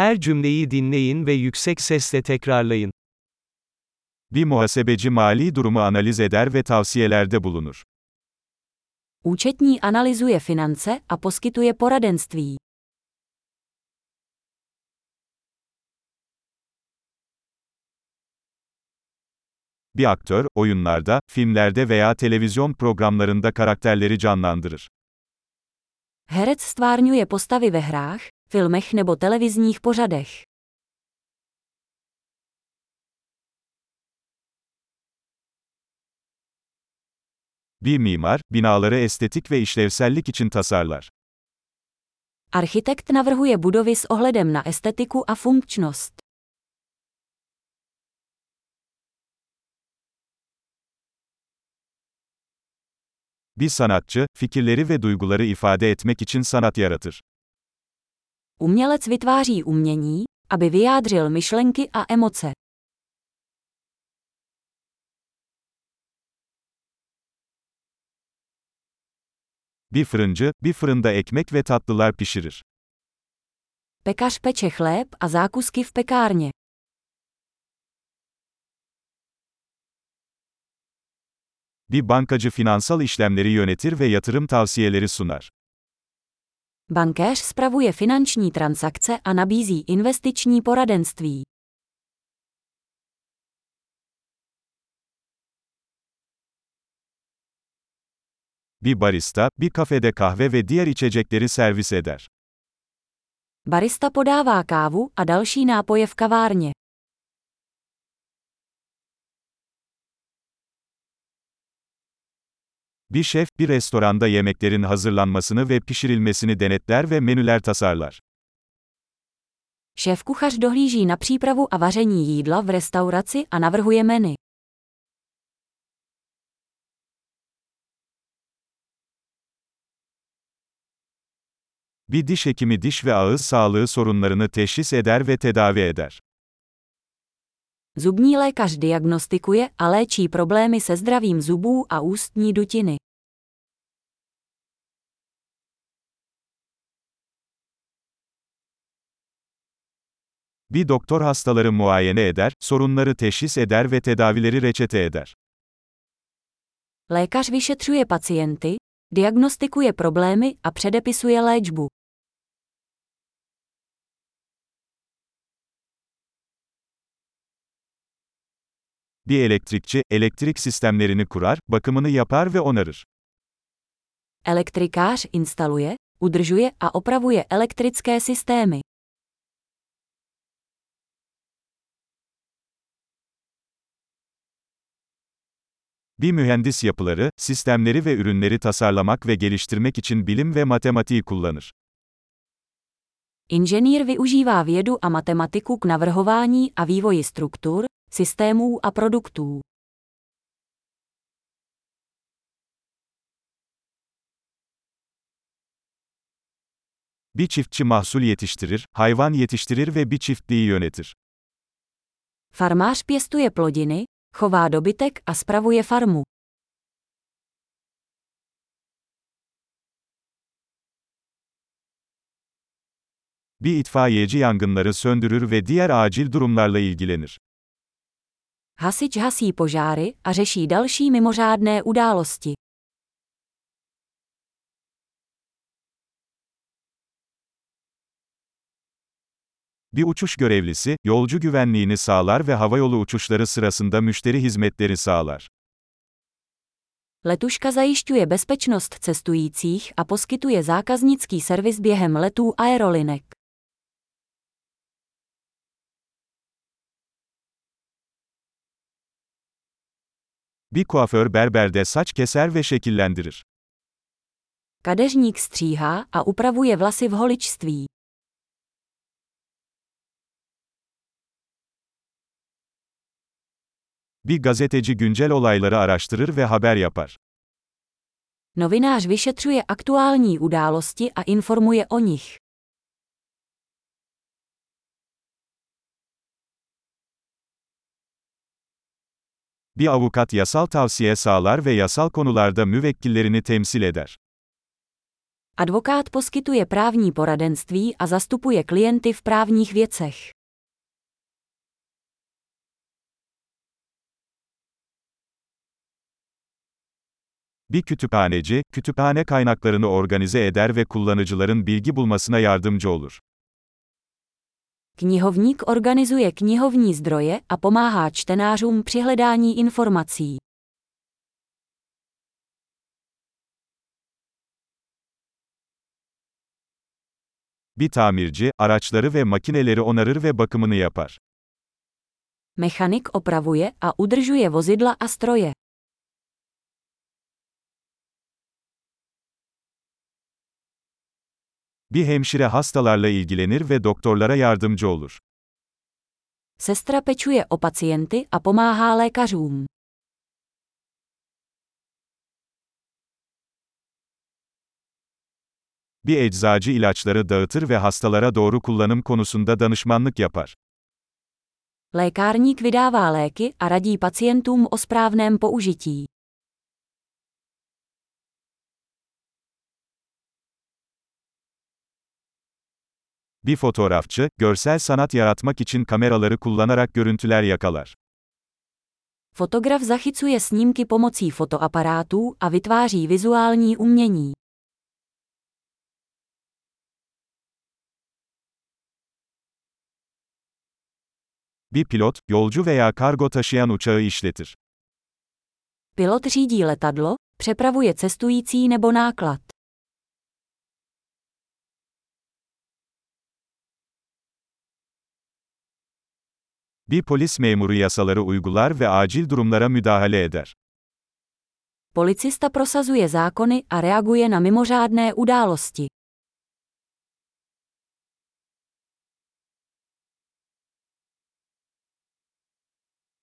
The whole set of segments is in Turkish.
Her cümleyi dinleyin ve yüksek sesle tekrarlayın. Bir muhasebeci mali durumu analiz eder ve tavsiyelerde bulunur. Účetní analyzuje finance a poskytuje poradenství. Bir aktör, oyunlarda, filmlerde veya televizyon programlarında karakterleri canlandırır. Herec stvárňuje postavy ve hrách, filmech nebo televizních pořadech. Bir mimar, binaları estetik ve işlevsellik için tasarlar. Architekt navrhuje budovy s ohledem na estetiku a funkčnost. Bir sanatçı, fikirleri ve duyguları ifade etmek için sanat yaratır. Umělec vytváří umění, aby vyjádřil myšlenky a emoce. Bir fırıncı, bir fırında ekmek ve tatlılar pişirir. Pekař peče chléb a zákusky v pekárně. Bir bankacı finansal işlemleri yönetir ve yatırım tavsiyeleri sunar. Bankéř spravuje finanční transakce a nabízí investiční poradenství. Bir barista, bir kafede kahve ve diğer içecekleri servis eder. Barista podává kávu a další nápoje v kavárně. Bir şef, bir restoranda yemeklerin hazırlanmasını ve pişirilmesini denetler ve menüler tasarlar. Šéf-kuchař dohlíží na přípravu a vaření jídla v restauraci a navrhuje menu. Bir diş hekimi diş ve ağız sağlığı sorunlarını teşhis eder ve tedavi eder. Zubní lékař diagnostikuje a léčí problémy se zdravím zubů a ústní dutiny. Bir doktor hastaları muayene eder, sorunları teşhis eder ve tedavileri reçete eder. Lékař vyšetřuje pacienty, diagnostikuje problémy a předepisuje léčbu. Bir elektrikçi, elektrik sistemlerini kurar, bakımını yapar ve onarır. Elektrikář instaluje, udržuje a opravuje elektrické systémy. Bir mühendis yapıları, sistemleri ve ürünleri tasarlamak ve geliştirmek için bilim ve matematiği kullanır. Inženýr využívá vědu a matematiku k navrhování a vývoji struktur, systémů a produktů. Bir çiftçi mahsul yetiştirir, hayvan yetiştirir ve bir çiftliği yönetir. Farmář pěstuje plodiny, chová dobytek a spravuje farmu. Bir itfaiyeci yangınları söndürür ve diğer acil durumlarla ilgilenir. Hasič hasí požáry a řeší další mimořádné události. Bir uçuş görevlisi, yolcu güvenliğini sağlar ve havayolu uçuşları sırasında müşteri hizmetleri sağlar. Letuška zajišťuje bezpečnost cestujících a poskytuje zákaznický servis během letů aerolinek. Bir kuaför berberde saç keser ve şekillendirir. Kadeřník stříhá a upravuje vlasy v holičství. Bir gazeteci güncel olayları araştırır ve haber yapar. Novinář vyšetřuje aktuální události a informuje o nich. Bir avukat yasal tavsiye sağlar ve yasal konularda müvekkillerini temsil eder. Advokát poskytuje právní poradenství a zastupuje klienty v právních věcech. Bir kütüphaneci, kütüphane kaynaklarını organize eder ve kullanıcıların bilgi bulmasına yardımcı olur. Knihovník organizuje knihovní zdroje a pomáhá čtenářům při hledání informací. Bir tamirci, araçları ve makineleri onarır ve bakımını yapar. Mechanik opravuje a udržuje vozidla a stroje. Bir hemşire hastalarla ilgilenir ve doktorlara yardımcı olur. Sestra pečuje o pacienty a pomáhá lékařům. Bir eczacı ilaçları dağıtır ve hastalara doğru kullanım konusunda danışmanlık yapar. Lékárník vydává léky a radí pacientům o správném použití. Bir fotoğrafçı, görsel sanat yaratmak için kameraları kullanarak görüntüler yakalar. Fotograf zachycuje snímky pomocí fotoaparátů a vytváří vizuální umění. Bir pilot, yolcu veya kargo taşıyan uçağı işletir. Pilot řídí letadlo, přepravuje cestující nebo náklad. Bir polis memuru yasaları uygular ve acil durumlara müdahale eder. Policista prosazuje zákony a reaguje na mimořádné události.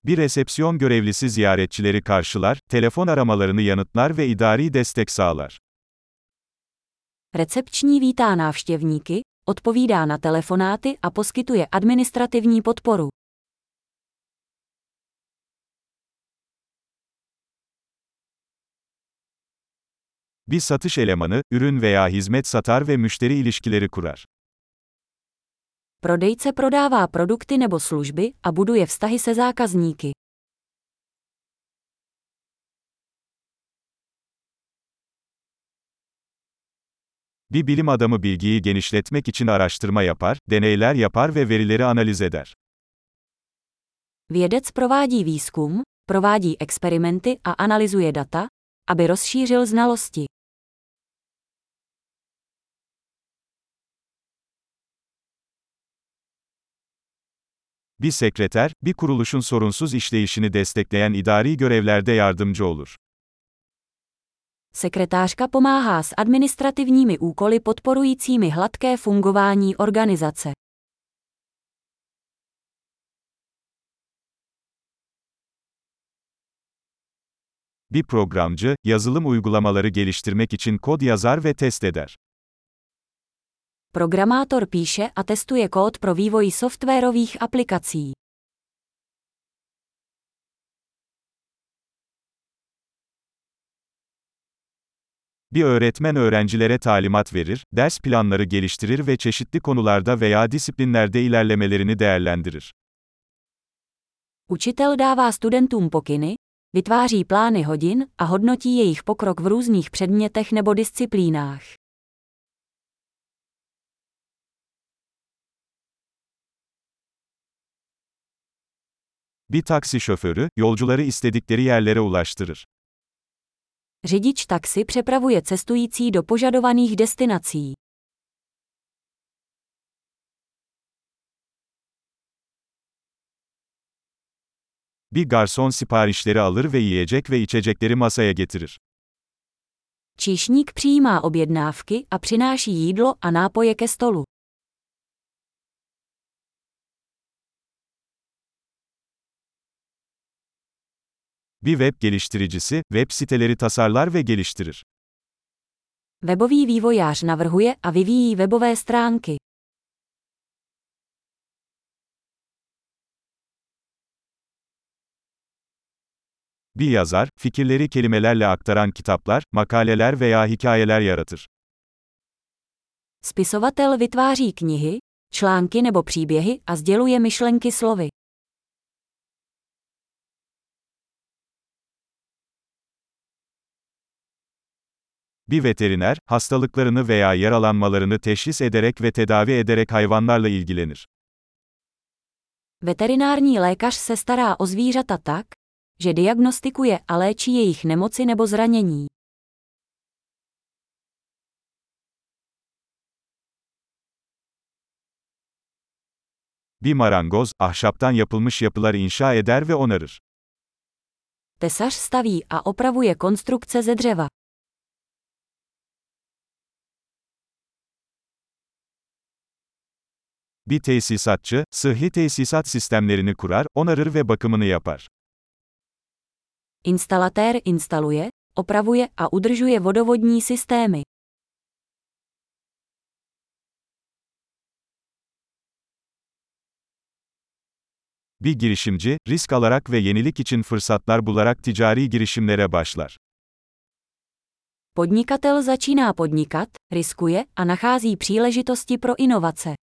Bir resepsiyon görevlisi ziyaretçileri karşılar, telefon aramalarını yanıtlar ve idari destek sağlar. Recepční vítá návštěvníky, odpovídá na telefonáty a poskytuje administrativní podporu. Bir satış elemanı, ürün veya hizmet satar ve müşteri ilişkileri kurar. Prodejce prodává produkty nebo služby a buduje vztahy se zákazníky. Bir bilim adamı bilgiyi genişletmek için araştırma yapar, deneyler yapar ve verileri analiz eder. Vědec provádí výzkum, provádí experimenty a analyzuje data, aby rozšířil znalosti. Bir sekreter, bir kuruluşun sorunsuz işleyişini destekleyen idari görevlerde yardımcı olur. Sekretářka pomáhá s administrativními úkoly podporujícími hladké fungování organizace. Bir programcı, yazılım uygulamaları geliştirmek için kod yazar ve test eder. Programátor píše a testuje kód pro vývoj softwarových aplikací. Bir öğretmen öğrencilere talimat verir, ders planları geliştirir ve çeşitli konularda veya disiplinlerde ilerlemelerini değerlendirir. Učitel dává studentům pokyny, vytváří plány hodin a hodnotí jejich pokrok v různých předmětech nebo disciplínách. Bir taksi şoförü, yolcuları istedikleri yerlere ulaştırır. Řidič taxi přepravuje cestující do požadovaných destinací. Bir garson siparişleri alır ve yiyecek ve içecekleri masaya getirir. Číšník přijímá objednávky a přináší jídlo a nápoje ke stolu. Bir web geliştiricisi, web siteleri tasarlar ve geliştirir. Webový vývojář navrhuje a vyvíjí webové stránky. Bir yazar, fikirleri kelimelerle aktaran kitaplar, makaleler veya hikayeler yaratır. Spisovatel vytváří knihy, články nebo příběhy a sděluje myšlenky slovy. Bir veteriner, hastalıklarını veya yaralanmalarını teşhis ederek ve tedavi ederek hayvanlarla ilgilenir. Veterinární lékař se stará o zvířata tak, že diagnostikuje a léčí jejich nemoci nebo zranění. Bir marangoz, ahşaptan yapılmış yapılar inşa eder ve onarır. Tesař staví a opravuje konstrukce ze dřeva. Bir tesisatçı, sıhhi tesisat sistemlerini kurar, onarır ve bakımını yapar. Instalatér instaluje, opravuje a udržuje vodovodní systémy. Bir girişimci, risk alarak ve yenilik için fırsatlar bularak ticari girişimlere başlar. Podnikatel začíná podnikat, riskuje a nachází příležitosti pro inovace.